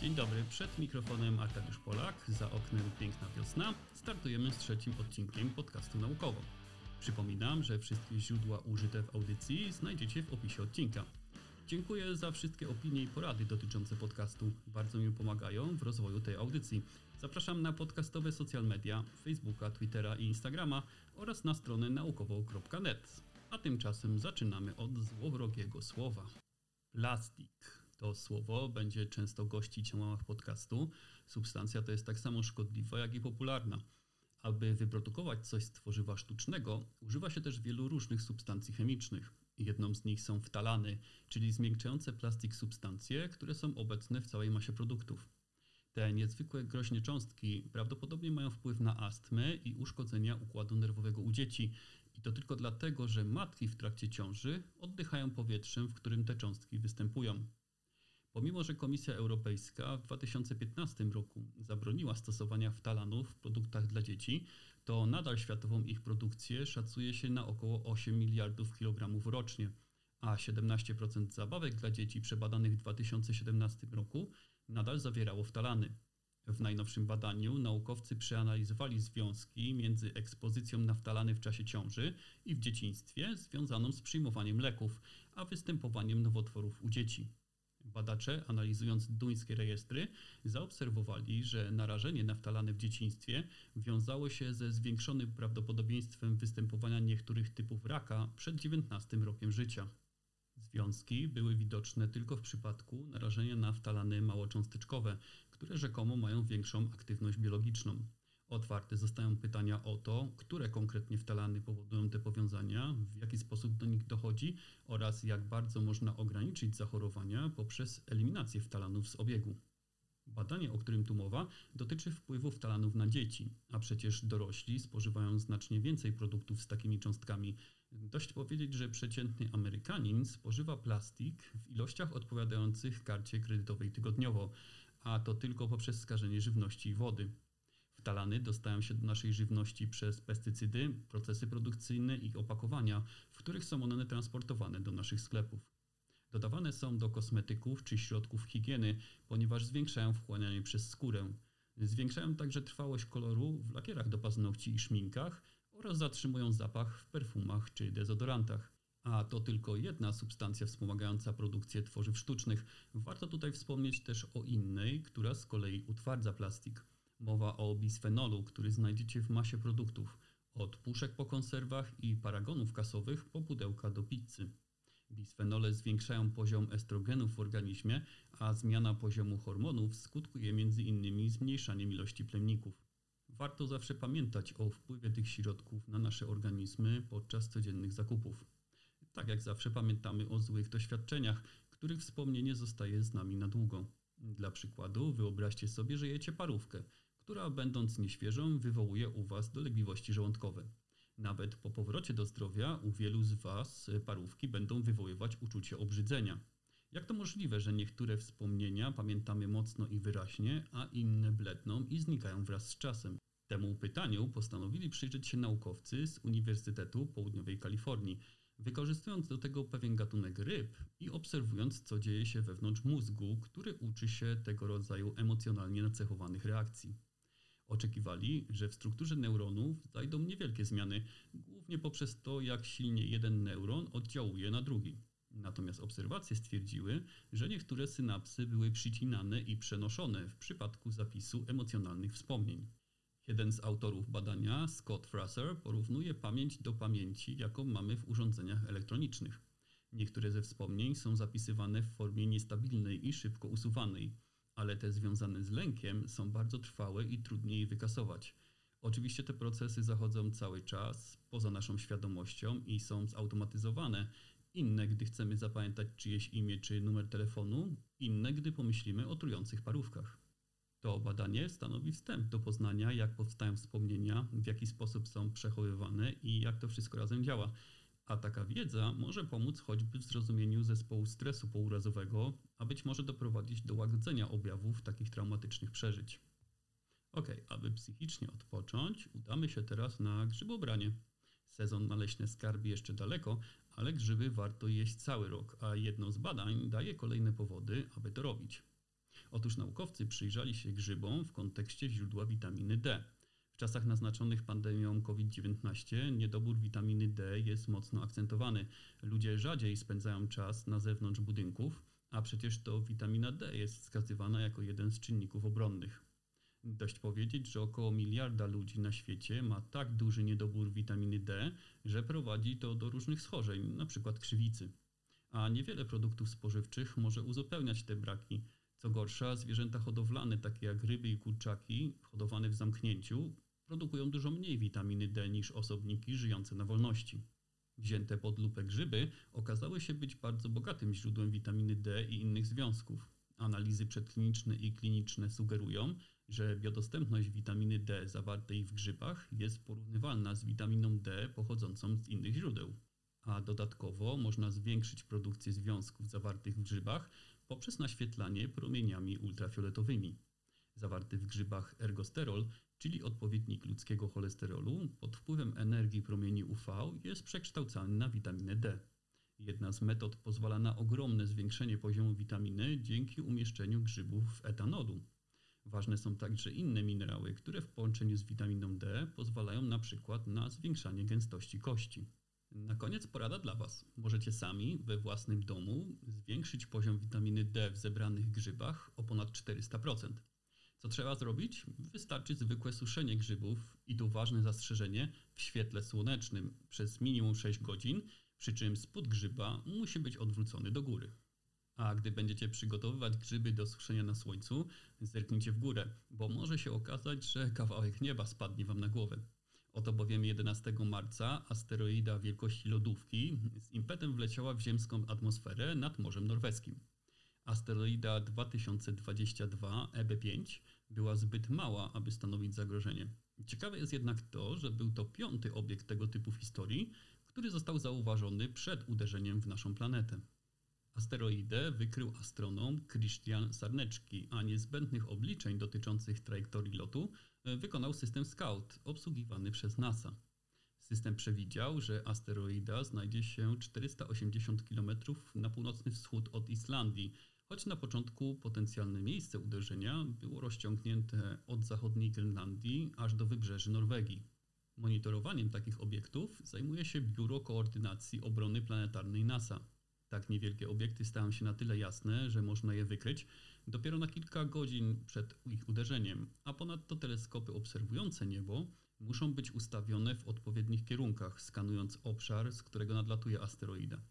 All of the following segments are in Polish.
Dzień dobry, przed mikrofonem Arkadiusz Polak, za oknem piękna wiosna. Startujemy z trzecim odcinkiem podcastu naukowo. Przypominam, że wszystkie źródła użyte w audycji znajdziecie w opisie odcinka. Dziękuję za wszystkie opinie i porady dotyczące podcastu. Bardzo mi pomagają w rozwoju tej audycji. Zapraszam na podcastowe social media, Facebooka, Twittera i Instagrama oraz na stronę naukowo.net. A tymczasem zaczynamy od złowrogiego słowa. Plastik. To słowo będzie często gościć na łamach podcastu. Substancja to jest tak samo szkodliwa, jak i popularna. Aby wyprodukować coś z tworzywa sztucznego, używa się też wielu różnych substancji chemicznych. Jedną z nich są wtalany, czyli zmiękczające plastik substancje, które są obecne w całej masie produktów. Te niezwykłe groźne cząstki prawdopodobnie mają wpływ na astmę i uszkodzenia układu nerwowego u dzieci. I to tylko dlatego, że matki w trakcie ciąży oddychają powietrzem, w którym te cząstki występują. Pomimo, że Komisja Europejska w 2015 roku zabroniła stosowania wtalanów w produktach dla dzieci, to nadal światową ich produkcję szacuje się na około 8 miliardów kilogramów rocznie, a 17% zabawek dla dzieci przebadanych w 2017 roku nadal zawierało wtalany. W najnowszym badaniu naukowcy przeanalizowali związki między ekspozycją na wtalany w czasie ciąży i w dzieciństwie związaną z przyjmowaniem leków, a występowaniem nowotworów u dzieci. Badacze, analizując duńskie rejestry, zaobserwowali, że narażenie na wtalany w dzieciństwie wiązało się ze zwiększonym prawdopodobieństwem występowania niektórych typów raka przed 19 rokiem życia. Związki były widoczne tylko w przypadku narażenia na wtalany małocząsteczkowe, które rzekomo mają większą aktywność biologiczną. Otwarte zostają pytania o to, które konkretnie wtalany powodują te powiązania, w jaki sposób do nich dochodzi oraz jak bardzo można ograniczyć zachorowania poprzez eliminację wtalanów z obiegu. Badanie, o którym tu mowa, dotyczy wpływu wtalanów na dzieci, a przecież dorośli spożywają znacznie więcej produktów z takimi cząstkami. Dość powiedzieć, że przeciętny Amerykanin spożywa plastik w ilościach odpowiadających karcie kredytowej tygodniowo, a to tylko poprzez skażenie żywności i wody. Wtalany dostają się do naszej żywności przez pestycydy, procesy produkcyjne i opakowania, w których są one transportowane do naszych sklepów. Dodawane są do kosmetyków czy środków higieny, ponieważ zwiększają wchłanianie przez skórę. Zwiększają także trwałość koloru w lakierach do paznokci i szminkach oraz zatrzymują zapach w perfumach czy dezodorantach. A to tylko jedna substancja wspomagająca produkcję tworzyw sztucznych. Warto tutaj wspomnieć też o innej, która z kolei utwardza plastik. Mowa o bisfenolu, który znajdziecie w masie produktów, od puszek po konserwach i paragonów kasowych po pudełka do pizzy. Bisfenole zwiększają poziom estrogenów w organizmie, a zmiana poziomu hormonów skutkuje m.in. zmniejszaniem ilości plemników. Warto zawsze pamiętać o wpływie tych środków na nasze organizmy podczas codziennych zakupów. Tak jak zawsze pamiętamy o złych doświadczeniach, których wspomnienie zostaje z nami na długo. Dla przykładu, wyobraźcie sobie, że jecie parówkę, która będąc nieświeżą wywołuje u Was dolegliwości żołądkowe. Nawet po powrocie do zdrowia u wielu z Was parówki będą wywoływać uczucie obrzydzenia. Jak to możliwe, że niektóre wspomnienia pamiętamy mocno i wyraźnie, a inne bledną i znikają wraz z czasem? Temu pytaniu postanowili przyjrzeć się naukowcy z Uniwersytetu Południowej Kalifornii, wykorzystując do tego pewien gatunek ryb i obserwując, co dzieje się wewnątrz mózgu, który uczy się tego rodzaju emocjonalnie nacechowanych reakcji. Oczekiwali, że w strukturze neuronów zajdą niewielkie zmiany, głównie poprzez to, jak silnie jeden neuron oddziałuje na drugi. Natomiast obserwacje stwierdziły, że niektóre synapsy były przycinane i przenoszone w przypadku zapisu emocjonalnych wspomnień. Jeden z autorów badania, Scott Frasser, porównuje pamięć do pamięci, jaką mamy w urządzeniach elektronicznych. Niektóre ze wspomnień są zapisywane w formie niestabilnej i szybko usuwanej ale te związane z lękiem są bardzo trwałe i trudniej wykasować. Oczywiście te procesy zachodzą cały czas, poza naszą świadomością i są zautomatyzowane. Inne, gdy chcemy zapamiętać czyjeś imię czy numer telefonu, inne, gdy pomyślimy o trujących parówkach. To badanie stanowi wstęp do poznania, jak powstają wspomnienia, w jaki sposób są przechowywane i jak to wszystko razem działa. A taka wiedza może pomóc choćby w zrozumieniu zespołu stresu pourazowego, a być może doprowadzić do łagodzenia objawów takich traumatycznych przeżyć. Ok, aby psychicznie odpocząć, udamy się teraz na grzybobranie. Sezon na leśne skarby jeszcze daleko, ale grzyby warto jeść cały rok, a jedno z badań daje kolejne powody, aby to robić. Otóż naukowcy przyjrzeli się grzybom w kontekście źródła witaminy D. Czasach naznaczonych pandemią COVID-19 niedobór witaminy D jest mocno akcentowany. Ludzie rzadziej spędzają czas na zewnątrz budynków, a przecież to witamina D jest wskazywana jako jeden z czynników obronnych. Dość powiedzieć, że około miliarda ludzi na świecie ma tak duży niedobór witaminy D, że prowadzi to do różnych schorzeń, np. krzywicy. A niewiele produktów spożywczych może uzupełniać te braki. Co gorsza, zwierzęta hodowlane, takie jak ryby i kurczaki, hodowane w zamknięciu, produkują dużo mniej witaminy D niż osobniki żyjące na wolności. Wzięte pod lupę grzyby okazały się być bardzo bogatym źródłem witaminy D i innych związków. Analizy przedkliniczne i kliniczne sugerują, że biodostępność witaminy D zawartej w grzybach jest porównywalna z witaminą D pochodzącą z innych źródeł. A dodatkowo można zwiększyć produkcję związków zawartych w grzybach poprzez naświetlanie promieniami ultrafioletowymi. Zawarty w grzybach ergosterol, czyli odpowiednik ludzkiego cholesterolu, pod wpływem energii promieni UV jest przekształcany na witaminę D. Jedna z metod pozwala na ogromne zwiększenie poziomu witaminy dzięki umieszczeniu grzybów w etanolu. Ważne są także inne minerały, które w połączeniu z witaminą D pozwalają na przykład na zwiększanie gęstości kości. Na koniec porada dla Was. Możecie sami we własnym domu zwiększyć poziom witaminy D w zebranych grzybach o ponad 400%. Co trzeba zrobić? Wystarczy zwykłe suszenie grzybów i tu ważne zastrzeżenie w świetle słonecznym przez minimum 6 godzin, przy czym spód grzyba musi być odwrócony do góry. A gdy będziecie przygotowywać grzyby do suszenia na słońcu, zerknijcie w górę, bo może się okazać, że kawałek nieba spadnie Wam na głowę. Oto bowiem 11 marca asteroida wielkości lodówki z impetem wleciała w ziemską atmosferę nad Morzem Norweskim. Asteroida 2022 EB5 była zbyt mała, aby stanowić zagrożenie. Ciekawe jest jednak to, że był to piąty obiekt tego typu w historii, który został zauważony przed uderzeniem w naszą planetę. Asteroidę wykrył astronom Christian Sarneczki, a niezbędnych obliczeń dotyczących trajektorii lotu e, wykonał system Scout obsługiwany przez NASA. System przewidział, że asteroida znajdzie się 480 km na północny wschód od Islandii, choć na początku potencjalne miejsce uderzenia było rozciągnięte od zachodniej Grenlandii aż do wybrzeży Norwegii. Monitorowaniem takich obiektów zajmuje się Biuro Koordynacji Obrony Planetarnej NASA. Tak niewielkie obiekty stają się na tyle jasne, że można je wykryć dopiero na kilka godzin przed ich uderzeniem, a ponadto teleskopy obserwujące niebo muszą być ustawione w odpowiednich kierunkach, skanując obszar, z którego nadlatuje asteroida.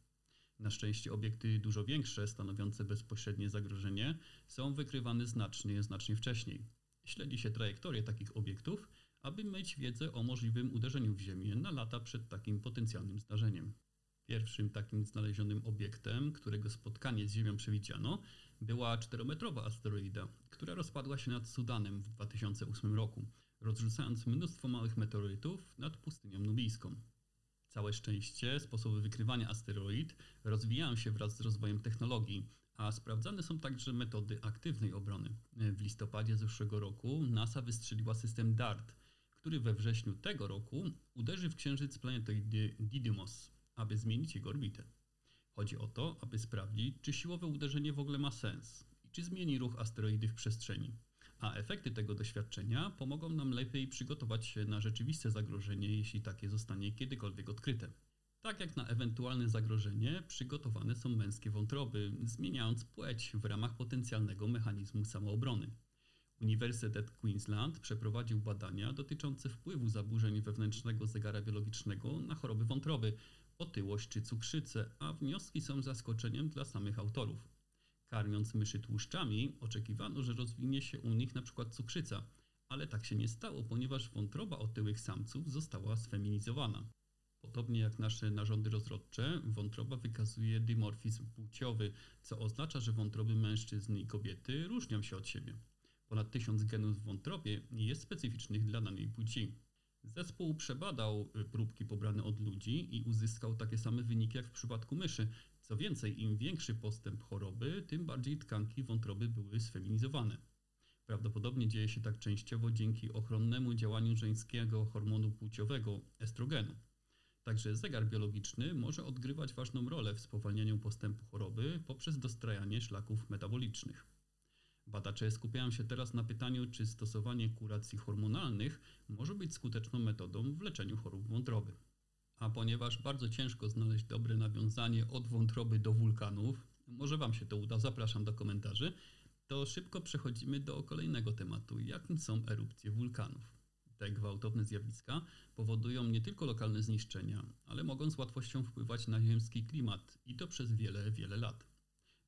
Na szczęście obiekty dużo większe, stanowiące bezpośrednie zagrożenie, są wykrywane znacznie, znacznie wcześniej. Śledzi się trajektorię takich obiektów, aby mieć wiedzę o możliwym uderzeniu w Ziemię na lata przed takim potencjalnym zdarzeniem. Pierwszym takim znalezionym obiektem, którego spotkanie z Ziemią przewidziano, była czterometrowa asteroida, która rozpadła się nad Sudanem w 2008 roku, rozrzucając mnóstwo małych meteorytów nad pustynią nubijską. Całe szczęście sposoby wykrywania asteroid rozwijają się wraz z rozwojem technologii, a sprawdzane są także metody aktywnej obrony. W listopadzie zeszłego roku NASA wystrzeliła system DART, który we wrześniu tego roku uderzy w księżyc planetoidy Didymos, aby zmienić jego orbitę. Chodzi o to, aby sprawdzić, czy siłowe uderzenie w ogóle ma sens i czy zmieni ruch asteroidy w przestrzeni. A efekty tego doświadczenia pomogą nam lepiej przygotować się na rzeczywiste zagrożenie, jeśli takie zostanie kiedykolwiek odkryte. Tak jak na ewentualne zagrożenie, przygotowane są męskie wątroby, zmieniając płeć w ramach potencjalnego mechanizmu samoobrony. Uniwersytet Queensland przeprowadził badania dotyczące wpływu zaburzeń wewnętrznego zegara biologicznego na choroby wątroby, otyłość czy cukrzycę, a wnioski są zaskoczeniem dla samych autorów. Karmiąc myszy tłuszczami, oczekiwano, że rozwinie się u nich np. cukrzyca, ale tak się nie stało, ponieważ wątroba otyłych samców została sfeminizowana. Podobnie jak nasze narządy rozrodcze, wątroba wykazuje dimorfizm płciowy, co oznacza, że wątroby mężczyzn i kobiety różnią się od siebie. Ponad tysiąc genów w wątrobie jest specyficznych dla danej płci. Zespół przebadał y, próbki pobrane od ludzi i uzyskał takie same wyniki jak w przypadku myszy. Co więcej, im większy postęp choroby, tym bardziej tkanki wątroby były sfeminizowane. Prawdopodobnie dzieje się tak częściowo dzięki ochronnemu działaniu żeńskiego hormonu płciowego estrogenu. Także zegar biologiczny może odgrywać ważną rolę w spowalnianiu postępu choroby poprzez dostrajanie szlaków metabolicznych. Badacze skupiają się teraz na pytaniu, czy stosowanie kuracji hormonalnych może być skuteczną metodą w leczeniu chorób wątroby. A ponieważ bardzo ciężko znaleźć dobre nawiązanie od wątroby do wulkanów, może Wam się to uda, zapraszam do komentarzy, to szybko przechodzimy do kolejnego tematu, jakim są erupcje wulkanów. Te gwałtowne zjawiska powodują nie tylko lokalne zniszczenia, ale mogą z łatwością wpływać na ziemski klimat i to przez wiele, wiele lat.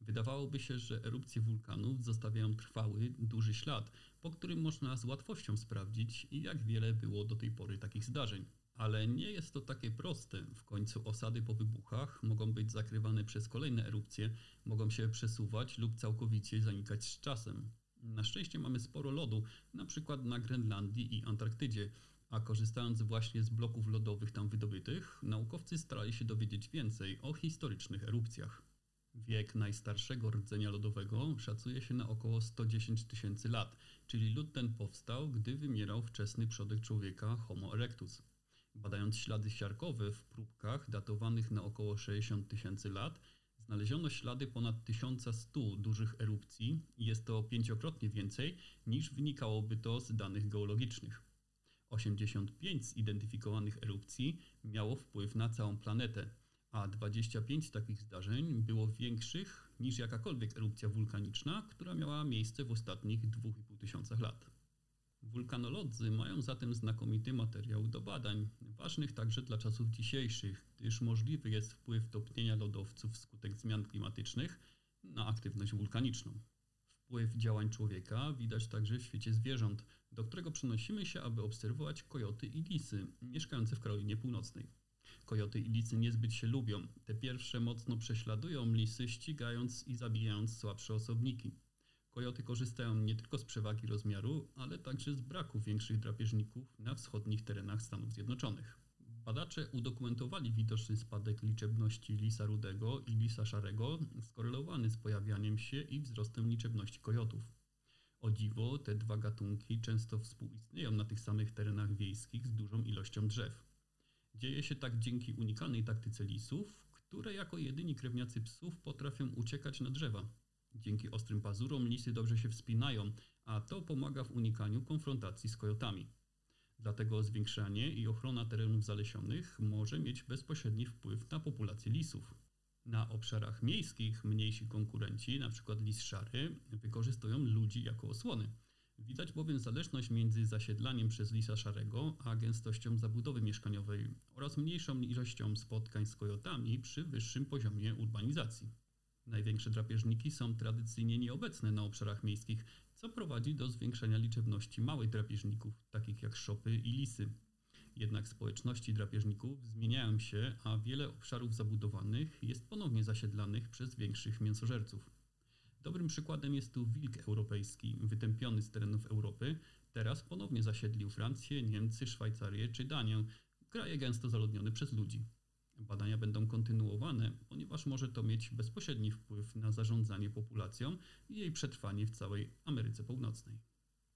Wydawałoby się, że erupcje wulkanów zostawiają trwały, duży ślad, po którym można z łatwością sprawdzić, jak wiele było do tej pory takich zdarzeń. Ale nie jest to takie proste. W końcu osady po wybuchach mogą być zakrywane przez kolejne erupcje, mogą się przesuwać lub całkowicie zanikać z czasem. Na szczęście mamy sporo lodu, na przykład na Grenlandii i Antarktydzie, a korzystając właśnie z bloków lodowych tam wydobytych, naukowcy starali się dowiedzieć więcej o historycznych erupcjach. Wiek najstarszego rdzenia lodowego szacuje się na około 110 tysięcy lat, czyli lód ten powstał, gdy wymierał wczesny przodek człowieka Homo erectus. Badając ślady siarkowe w próbkach datowanych na około 60 tysięcy lat, znaleziono ślady ponad 1100 dużych erupcji i jest to pięciokrotnie więcej niż wynikałoby to z danych geologicznych. 85 zidentyfikowanych erupcji miało wpływ na całą planetę, a 25 takich zdarzeń było większych niż jakakolwiek erupcja wulkaniczna, która miała miejsce w ostatnich 2,5 tysiącach lat. Wulkanolodzy mają zatem znakomity materiał do badań, ważnych także dla czasów dzisiejszych, gdyż możliwy jest wpływ topnienia lodowców wskutek zmian klimatycznych na aktywność wulkaniczną. Wpływ działań człowieka widać także w świecie zwierząt, do którego przenosimy się, aby obserwować kojoty i lisy mieszkające w Karolinie Północnej. Kojoty i lisy niezbyt się lubią. Te pierwsze mocno prześladują lisy, ścigając i zabijając słabsze osobniki. Kojoty korzystają nie tylko z przewagi rozmiaru, ale także z braku większych drapieżników na wschodnich terenach Stanów Zjednoczonych. Badacze udokumentowali widoczny spadek liczebności lisa rudego i lisa szarego, skorelowany z pojawianiem się i wzrostem liczebności kojotów. O dziwo, te dwa gatunki często współistnieją na tych samych terenach wiejskich z dużą ilością drzew. Dzieje się tak dzięki unikalnej taktyce lisów, które jako jedyni krewniacy psów potrafią uciekać na drzewa. Dzięki ostrym pazurom lisy dobrze się wspinają, a to pomaga w unikaniu konfrontacji z kojotami. Dlatego zwiększanie i ochrona terenów zalesionych może mieć bezpośredni wpływ na populację lisów. Na obszarach miejskich mniejsi konkurenci, np. lis szary, wykorzystują ludzi jako osłony. Widać bowiem zależność między zasiedlaniem przez lisa szarego a gęstością zabudowy mieszkaniowej oraz mniejszą ilością spotkań z kojotami przy wyższym poziomie urbanizacji. Największe drapieżniki są tradycyjnie nieobecne na obszarach miejskich, co prowadzi do zwiększenia liczebności małych drapieżników, takich jak szopy i lisy. Jednak społeczności drapieżników zmieniają się, a wiele obszarów zabudowanych jest ponownie zasiedlanych przez większych mięsożerców. Dobrym przykładem jest tu wilk europejski, wytępiony z terenów Europy, teraz ponownie zasiedlił Francję, Niemcy, Szwajcarię czy Danię, kraje gęsto zaludnione przez ludzi. Badania będą kontynuowane, ponieważ może to mieć bezpośredni wpływ na zarządzanie populacją i jej przetrwanie w całej Ameryce Północnej.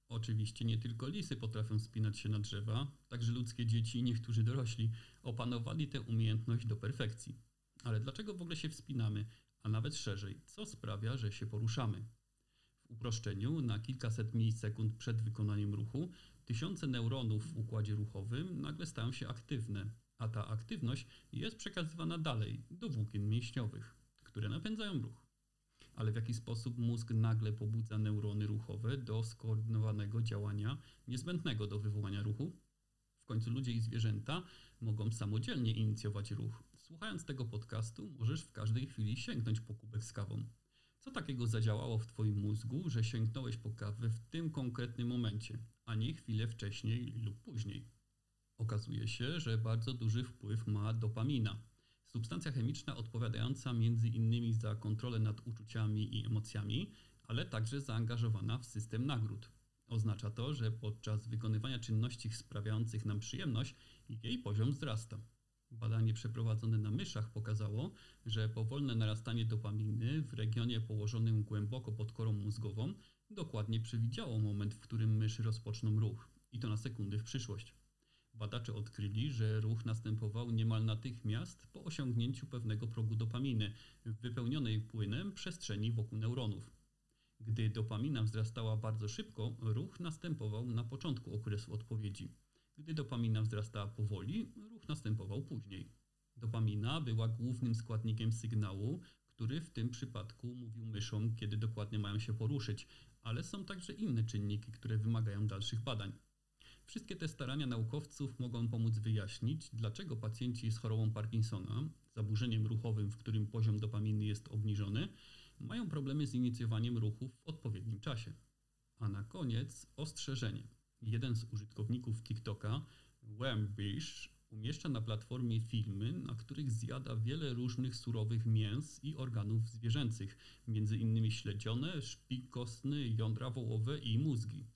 Oczywiście nie tylko lisy potrafią spinać się na drzewa, także ludzkie dzieci i niektórzy dorośli opanowali tę umiejętność do perfekcji. Ale dlaczego w ogóle się wspinamy, a nawet szerzej, co sprawia, że się poruszamy? W uproszczeniu, na kilkaset milisekund przed wykonaniem ruchu, tysiące neuronów w układzie ruchowym nagle stają się aktywne, a ta aktywność jest przekazywana dalej do włókien mięśniowych, które napędzają ruch. Ale w jaki sposób mózg nagle pobudza neurony ruchowe do skoordynowanego działania niezbędnego do wywołania ruchu? W końcu ludzie i zwierzęta mogą samodzielnie inicjować ruch. Słuchając tego podcastu, możesz w każdej chwili sięgnąć po kubek z kawą. Co takiego zadziałało w Twoim mózgu, że sięgnąłeś po kawę w tym konkretnym momencie, a nie chwilę wcześniej lub później? Okazuje się, że bardzo duży wpływ ma dopamina. Substancja chemiczna odpowiadająca innymi za kontrolę nad uczuciami i emocjami, ale także zaangażowana w system nagród. Oznacza to, że podczas wykonywania czynności sprawiających nam przyjemność jej poziom wzrasta. Badanie przeprowadzone na myszach pokazało, że powolne narastanie dopaminy w regionie położonym głęboko pod korą mózgową dokładnie przewidziało moment, w którym myszy rozpoczną ruch i to na sekundy w przyszłość. Badacze odkryli, że ruch następował niemal natychmiast po osiągnięciu pewnego progu dopaminy w wypełnionej płynem przestrzeni wokół neuronów. Gdy dopamina wzrastała bardzo szybko, ruch następował na początku okresu odpowiedzi. Gdy dopamina wzrastała powoli, ruch następował później. Dopamina była głównym składnikiem sygnału, który w tym przypadku mówił myszom, kiedy dokładnie mają się poruszyć, ale są także inne czynniki, które wymagają dalszych badań. Wszystkie te starania naukowców mogą pomóc wyjaśnić, dlaczego pacjenci z chorobą Parkinsona, zaburzeniem ruchowym, w którym poziom dopaminy jest obniżony, mają problemy z inicjowaniem ruchów w odpowiednim czasie. A na koniec ostrzeżenie. Jeden z użytkowników TikToka, Wembish, umieszcza na platformie filmy, na których zjada wiele różnych surowych mięs i organów zwierzęcych, m.in. śledzione, szpik kostny, jądra wołowe i mózgi.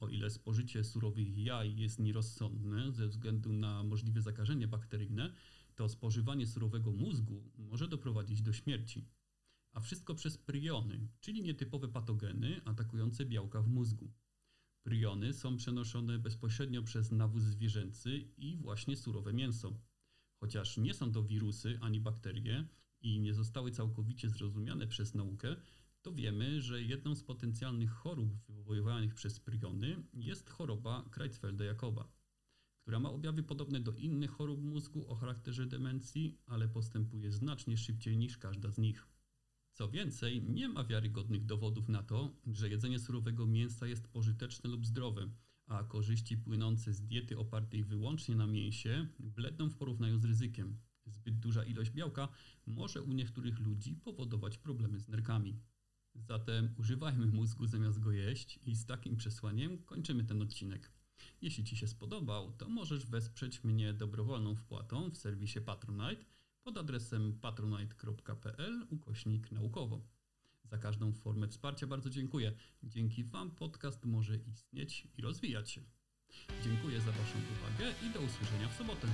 O ile spożycie surowych jaj jest nierozsądne ze względu na możliwe zakażenie bakteryjne, to spożywanie surowego mózgu może doprowadzić do śmierci. A wszystko przez priony, czyli nietypowe patogeny atakujące białka w mózgu. Priony są przenoszone bezpośrednio przez nawóz zwierzęcy i właśnie surowe mięso. Chociaż nie są to wirusy ani bakterie i nie zostały całkowicie zrozumiane przez naukę, to wiemy, że jedną z potencjalnych chorób wywoływanych przez priony jest choroba Creutzfelda-Jakoba, która ma objawy podobne do innych chorób mózgu o charakterze demencji, ale postępuje znacznie szybciej niż każda z nich. Co więcej, nie ma wiarygodnych dowodów na to, że jedzenie surowego mięsa jest pożyteczne lub zdrowe, a korzyści płynące z diety opartej wyłącznie na mięsie bledną w porównaniu z ryzykiem. Zbyt duża ilość białka może u niektórych ludzi powodować problemy z nerkami. Zatem używajmy mózgu zamiast go jeść i z takim przesłaniem kończymy ten odcinek. Jeśli Ci się spodobał, to możesz wesprzeć mnie dobrowolną wpłatą w serwisie Patronite pod adresem patronite.pl ukośnik naukowo. Za każdą formę wsparcia bardzo dziękuję. Dzięki Wam podcast może istnieć i rozwijać się. Dziękuję za Waszą uwagę i do usłyszenia w sobotę.